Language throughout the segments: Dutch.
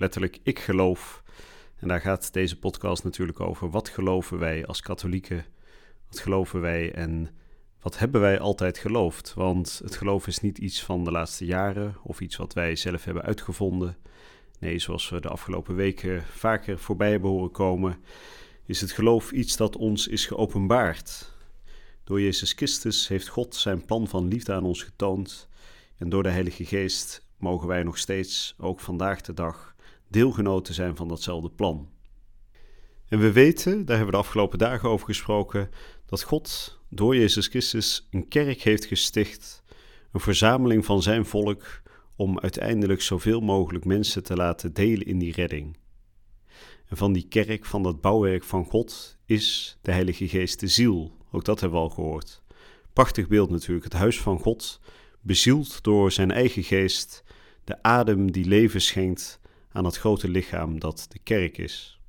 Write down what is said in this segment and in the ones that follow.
letterlijk Ik geloof. En daar gaat deze podcast natuurlijk over. Wat geloven wij als katholieken? Wat geloven wij en wat hebben wij altijd geloofd? Want het geloof is niet iets van de laatste jaren of iets wat wij zelf hebben uitgevonden. Nee, zoals we de afgelopen weken vaker voorbij hebben horen komen, is het geloof iets dat ons is geopenbaard. Door Jezus Christus heeft God zijn plan van liefde aan ons getoond. En door de Heilige Geest mogen wij nog steeds, ook vandaag de dag, deelgenoten zijn van datzelfde plan. En we weten, daar hebben we de afgelopen dagen over gesproken, dat God door Jezus Christus een kerk heeft gesticht, een verzameling van zijn volk, om uiteindelijk zoveel mogelijk mensen te laten delen in die redding. En van die kerk, van dat bouwwerk van God, is de Heilige Geest de ziel. Ook dat hebben we al gehoord. Prachtig beeld natuurlijk, het huis van God, bezield door zijn eigen geest, de adem die leven schenkt aan het grote lichaam dat de kerk is.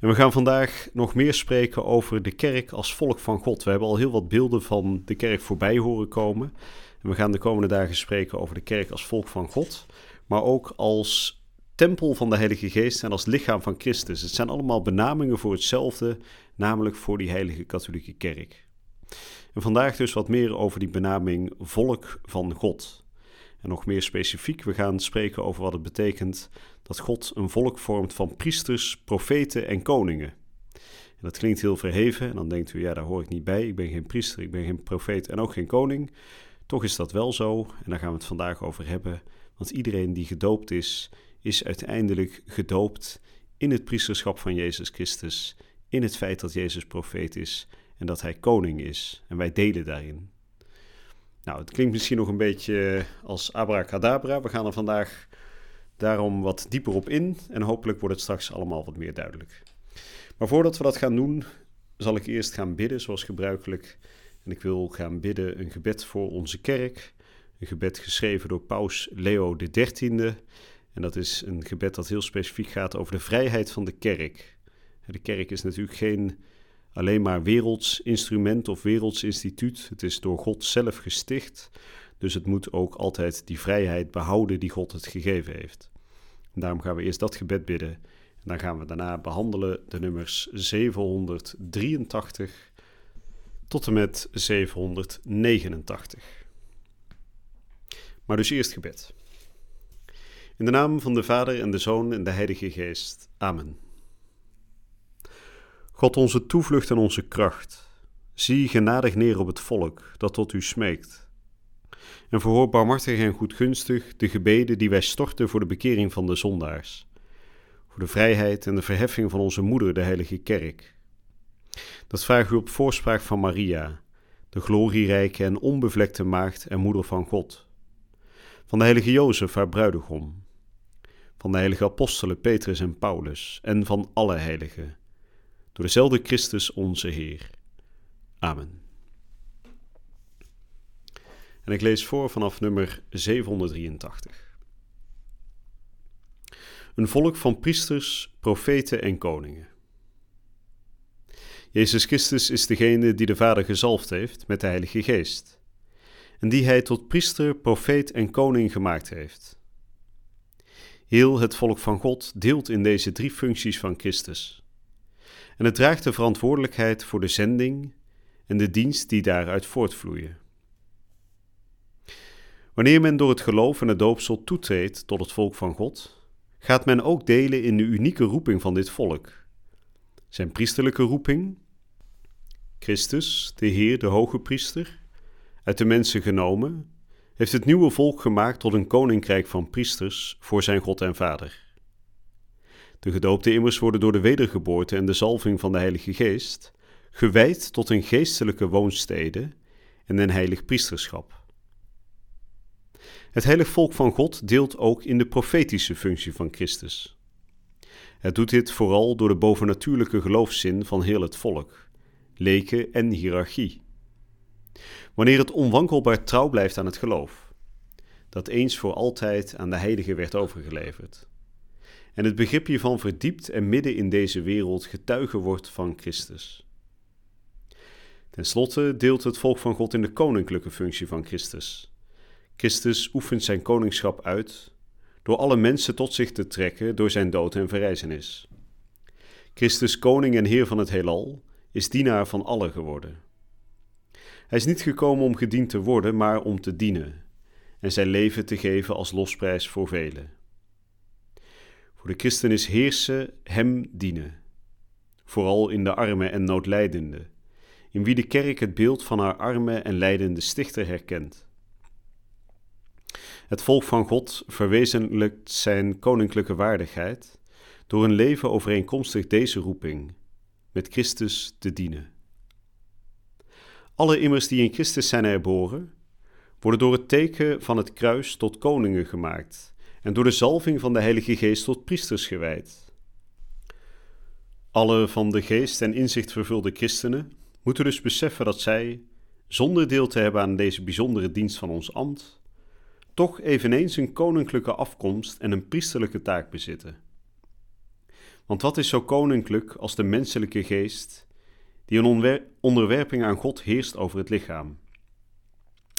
En we gaan vandaag nog meer spreken over de kerk als volk van God. We hebben al heel wat beelden van de kerk voorbij horen komen. En we gaan de komende dagen spreken over de kerk als volk van God, maar ook als tempel van de Heilige Geest en als lichaam van Christus. Het zijn allemaal benamingen voor hetzelfde, namelijk voor die Heilige Katholieke Kerk. En vandaag dus wat meer over die benaming volk van God. En nog meer specifiek, we gaan spreken over wat het betekent dat God een volk vormt van priesters, profeten en koningen. En dat klinkt heel verheven en dan denkt u, ja, daar hoor ik niet bij. Ik ben geen priester, ik ben geen profeet en ook geen koning. Toch is dat wel zo en daar gaan we het vandaag over hebben. Want iedereen die gedoopt is, is uiteindelijk gedoopt in het priesterschap van Jezus Christus, in het feit dat Jezus profeet is en dat hij koning is. En wij delen daarin. Nou, het klinkt misschien nog een beetje als abracadabra. We gaan er vandaag daarom wat dieper op in en hopelijk wordt het straks allemaal wat meer duidelijk. Maar voordat we dat gaan doen, zal ik eerst gaan bidden zoals gebruikelijk. En ik wil gaan bidden een gebed voor onze kerk. Een gebed geschreven door Paus Leo XIII. En dat is een gebed dat heel specifiek gaat over de vrijheid van de kerk. De kerk is natuurlijk geen alleen maar werelds instrument of werelds instituut. Het is door God zelf gesticht. Dus het moet ook altijd die vrijheid behouden die God het gegeven heeft. Daarom gaan we eerst dat gebed bidden. En dan gaan we daarna behandelen de nummers 783 tot en met 789. Maar dus eerst gebed. In de naam van de Vader en de Zoon en de Heilige Geest. Amen. God onze toevlucht en onze kracht, zie genadig neer op het volk dat tot u smeekt. En verhoor barmhartig en goedgunstig de gebeden die wij storten voor de bekering van de zondaars, voor de vrijheid en de verheffing van onze moeder, de Heilige Kerk. Dat vraag u op voorspraak van Maria, de glorierijke en onbevlekte maagd en moeder van God, van de heilige Jozef, haar bruidegom, van de heilige apostelen Petrus en Paulus en van alle heiligen door dezelfde Christus onze Heer. Amen. En ik lees voor vanaf nummer 783. Een volk van priesters, profeten en koningen. Jezus Christus is degene die de Vader gezalfd heeft met de Heilige Geest, en die hij tot priester, profeet en koning gemaakt heeft. Heel het volk van God deelt in deze drie functies van Christus en het draagt de verantwoordelijkheid voor de zending en de dienst die daaruit voortvloeien. Wanneer men door het geloof en het doopsel toetreedt tot het volk van God, gaat men ook delen in de unieke roeping van dit volk. Zijn priesterlijke roeping, Christus, de Heer, de hoge priester, uit de mensen genomen, heeft het nieuwe volk gemaakt tot een koninkrijk van priesters voor zijn God en Vader. De gedoopte immers worden door de wedergeboorte en de zalving van de Heilige Geest gewijd tot een geestelijke woonstede en een heilig priesterschap. Het heilig volk van God deelt ook in de profetische functie van Christus. Het doet dit vooral door de bovennatuurlijke geloofszin van heel het volk, leken en hiërarchie. Wanneer het onwankelbaar trouw blijft aan het geloof, dat eens voor altijd aan de heiligen werd overgeleverd, en het begrip hiervan verdiept en midden in deze wereld getuige wordt van Christus. Ten slotte deelt het volk van God in de koninklijke functie van Christus. Christus oefent zijn koningschap uit door alle mensen tot zich te trekken door zijn dood en verrijzenis. Christus, koning en heer van het heelal, is dienaar van allen geworden. Hij is niet gekomen om gediend te worden, maar om te dienen en zijn leven te geven als losprijs voor velen. Voor de christen is heersen hem dienen, vooral in de arme en noodlijdende, in wie de kerk het beeld van haar arme en lijdende stichter herkent. Het volk van God verwezenlijkt zijn koninklijke waardigheid door een leven overeenkomstig deze roeping, met Christus te dienen. Alle immers die in Christus zijn herboren, worden door het teken van het kruis tot koningen gemaakt en door de zalving van de Heilige Geest tot priesters gewijd. Alle van de geest en inzicht vervulde christenen moeten dus beseffen dat zij, zonder deel te hebben aan deze bijzondere dienst van ons ambt, toch eveneens een koninklijke afkomst en een priesterlijke taak bezitten. Want wat is zo koninklijk als de menselijke geest, die een onderwerping aan God heerst over het lichaam?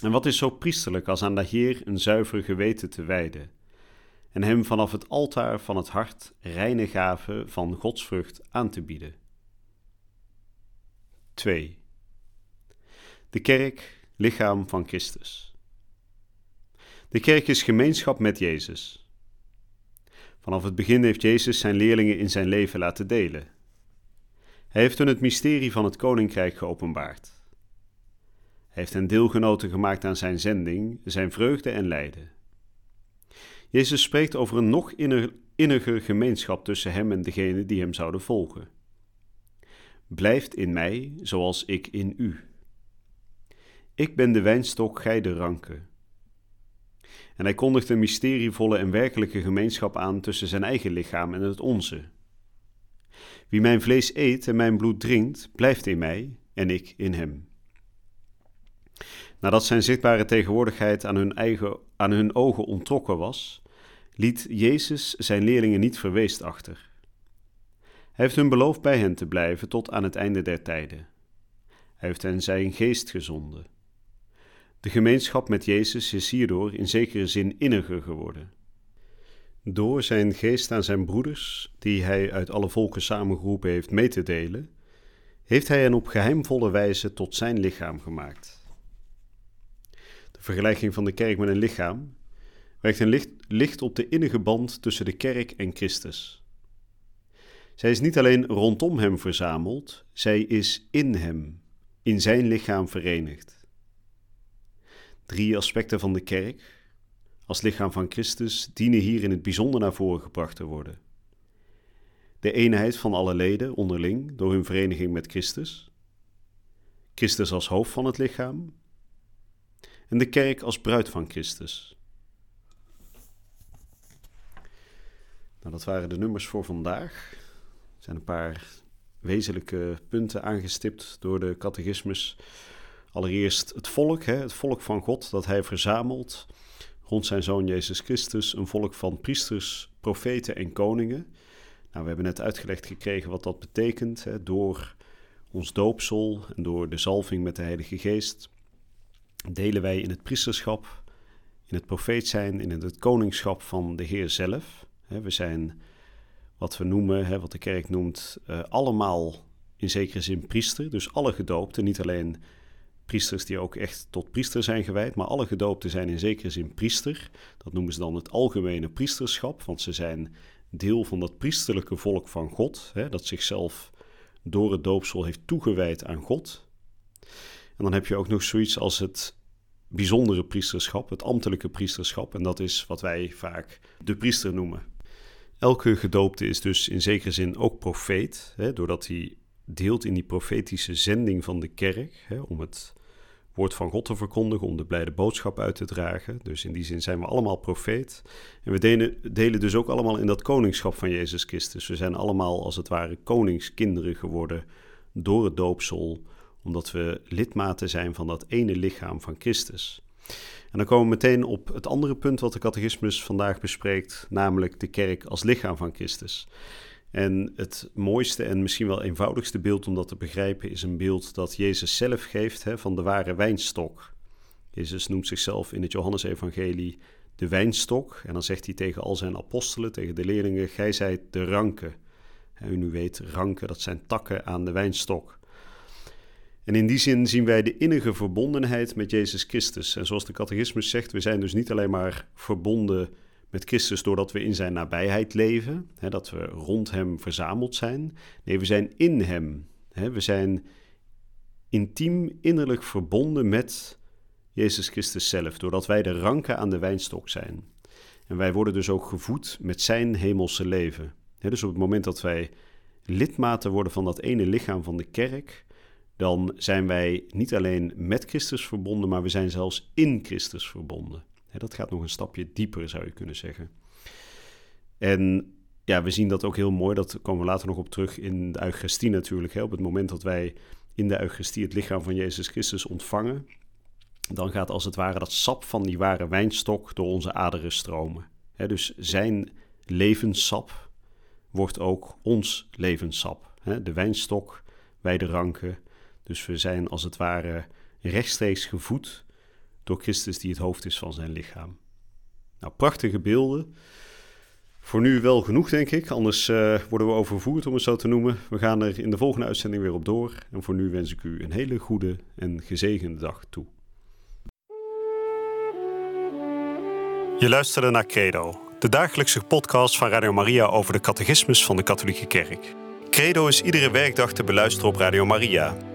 En wat is zo priesterlijk als aan de Heer een zuiver geweten te wijden en hem vanaf het altaar van het hart reine gaven van godsvrucht aan te bieden? 2. De kerk, lichaam van Christus. De kerk is gemeenschap met Jezus. Vanaf het begin heeft Jezus zijn leerlingen in zijn leven laten delen. Hij heeft hun het mysterie van het koninkrijk geopenbaard. Hij heeft hen deelgenoten gemaakt aan zijn zending, zijn vreugde en lijden. Jezus spreekt over een nog inniger gemeenschap tussen hem en degenen die hem zouden volgen. Blijft in mij zoals ik in u. Ik ben de wijnstok, gij de ranken. En hij kondigt een mysterievolle en werkelijke gemeenschap aan tussen zijn eigen lichaam en het onze. Wie mijn vlees eet en mijn bloed drinkt, blijft in mij en ik in hem. Nadat zijn zichtbare tegenwoordigheid aan hun, eigen, aan hun ogen ontrokken was, liet Jezus zijn leerlingen niet verweest achter. Hij heeft hun beloofd bij hen te blijven tot aan het einde der tijden. Hij heeft hen zijn geest gezonden. De gemeenschap met Jezus is hierdoor in zekere zin inniger geworden. Door zijn geest aan zijn broeders, die hij uit alle volken samengeroepen heeft mee te delen, heeft hij hen op geheimvolle wijze tot zijn lichaam gemaakt. De vergelijking van de kerk met een lichaam werkt een licht, licht op de innige band tussen de kerk en Christus. Zij is niet alleen rondom hem verzameld, zij is in hem, in zijn lichaam verenigd. Drie aspecten van de kerk, als lichaam van Christus, dienen hier in het bijzonder naar voren gebracht te worden. De eenheid van alle leden onderling door hun vereniging met Christus, Christus als hoofd van het lichaam en de kerk als bruid van Christus. Nou, dat waren de nummers voor vandaag. Er zijn een paar wezenlijke punten aangestipt door de catechismus. Allereerst het volk, hè, het volk van God dat hij verzamelt rond zijn zoon Jezus Christus, een volk van priesters, profeten en koningen. Nou, we hebben net uitgelegd gekregen wat dat betekent hè, door ons doopsel en door de zalving met de Heilige Geest. Delen wij in het priesterschap, in het profeet zijn, in het koningschap van de Heer zelf. We zijn wat we noemen, wat de kerk noemt, eh, allemaal in zekere zin priester. Dus alle gedoopten, niet alleen priesters die ook echt tot priester zijn gewijd, maar alle gedoopten zijn in zekere zin priester. Dat noemen ze dan het algemene priesterschap, want ze zijn deel van dat priesterlijke volk van God, dat zichzelf door het doopsel heeft toegewijd aan God. En dan heb je ook nog zoiets als het bijzondere priesterschap, het ambtelijke priesterschap, en dat is wat wij vaak de priester noemen. Elke gedoopte is dus in zekere zin ook profeet, hè, doordat hij deelt in die profetische zending van de kerk, hè, om het woord van God te verkondigen, om de blijde boodschap uit te dragen. Dus in die zin zijn we allemaal profeet. En we delen, delen dus ook allemaal in dat koningschap van Jezus Christus. We zijn allemaal als het ware koningskinderen geworden door het doopsel, omdat we lidmaten zijn van dat ene lichaam van Christus. En dan komen we meteen op het andere punt wat de catechismus vandaag bespreekt, namelijk de kerk als lichaam van Christus. En het mooiste en misschien wel eenvoudigste beeld om dat te begrijpen is een beeld dat Jezus zelf geeft hè, van de ware wijnstok. Jezus noemt zichzelf in het Johannesevangelie de wijnstok. En dan zegt hij tegen al zijn apostelen, tegen de leerlingen, gij zijt de ranken. En u weet, ranken, dat zijn takken aan de wijnstok. En in die zin zien wij de innige verbondenheid met Jezus Christus. En zoals de catechismus zegt, we zijn dus niet alleen maar verbonden met Christus doordat we in zijn nabijheid leven, hè, dat we rond Hem verzameld zijn. Nee, we zijn in Hem. Hè, we zijn intiem innerlijk verbonden met Jezus Christus zelf, doordat wij de ranken aan de wijnstok zijn. En wij worden dus ook gevoed met Zijn hemelse leven. Dus op het moment dat wij lidmaten worden van dat ene lichaam van de kerk, dan zijn wij niet alleen met Christus verbonden, maar we zijn zelfs in Christus verbonden. Dat gaat nog een stapje dieper, zou je kunnen zeggen. En ja, we zien dat ook heel mooi, dat komen we later nog op terug in de Eucharistie natuurlijk. Op het moment dat wij in de Eucharistie het lichaam van Jezus Christus ontvangen, dan gaat als het ware dat sap van die ware wijnstok door onze aderen stromen. dus zijn levenssap wordt ook ons levenssap. De wijnstok, wij de ranken. Dus we zijn als het ware rechtstreeks gevoed door Christus die het hoofd is van zijn lichaam. Nou, prachtige beelden. Voor nu wel genoeg, denk ik. Anders uh, worden we overvoerd, om het zo te noemen. We gaan er in de volgende uitzending weer op door. En voor nu wens ik u een hele goede en gezegende dag toe. Je luisterde naar Credo, de dagelijkse podcast van Radio Maria over de catechismus van de Katholieke Kerk. Credo is iedere werkdag te beluisteren op Radio Maria.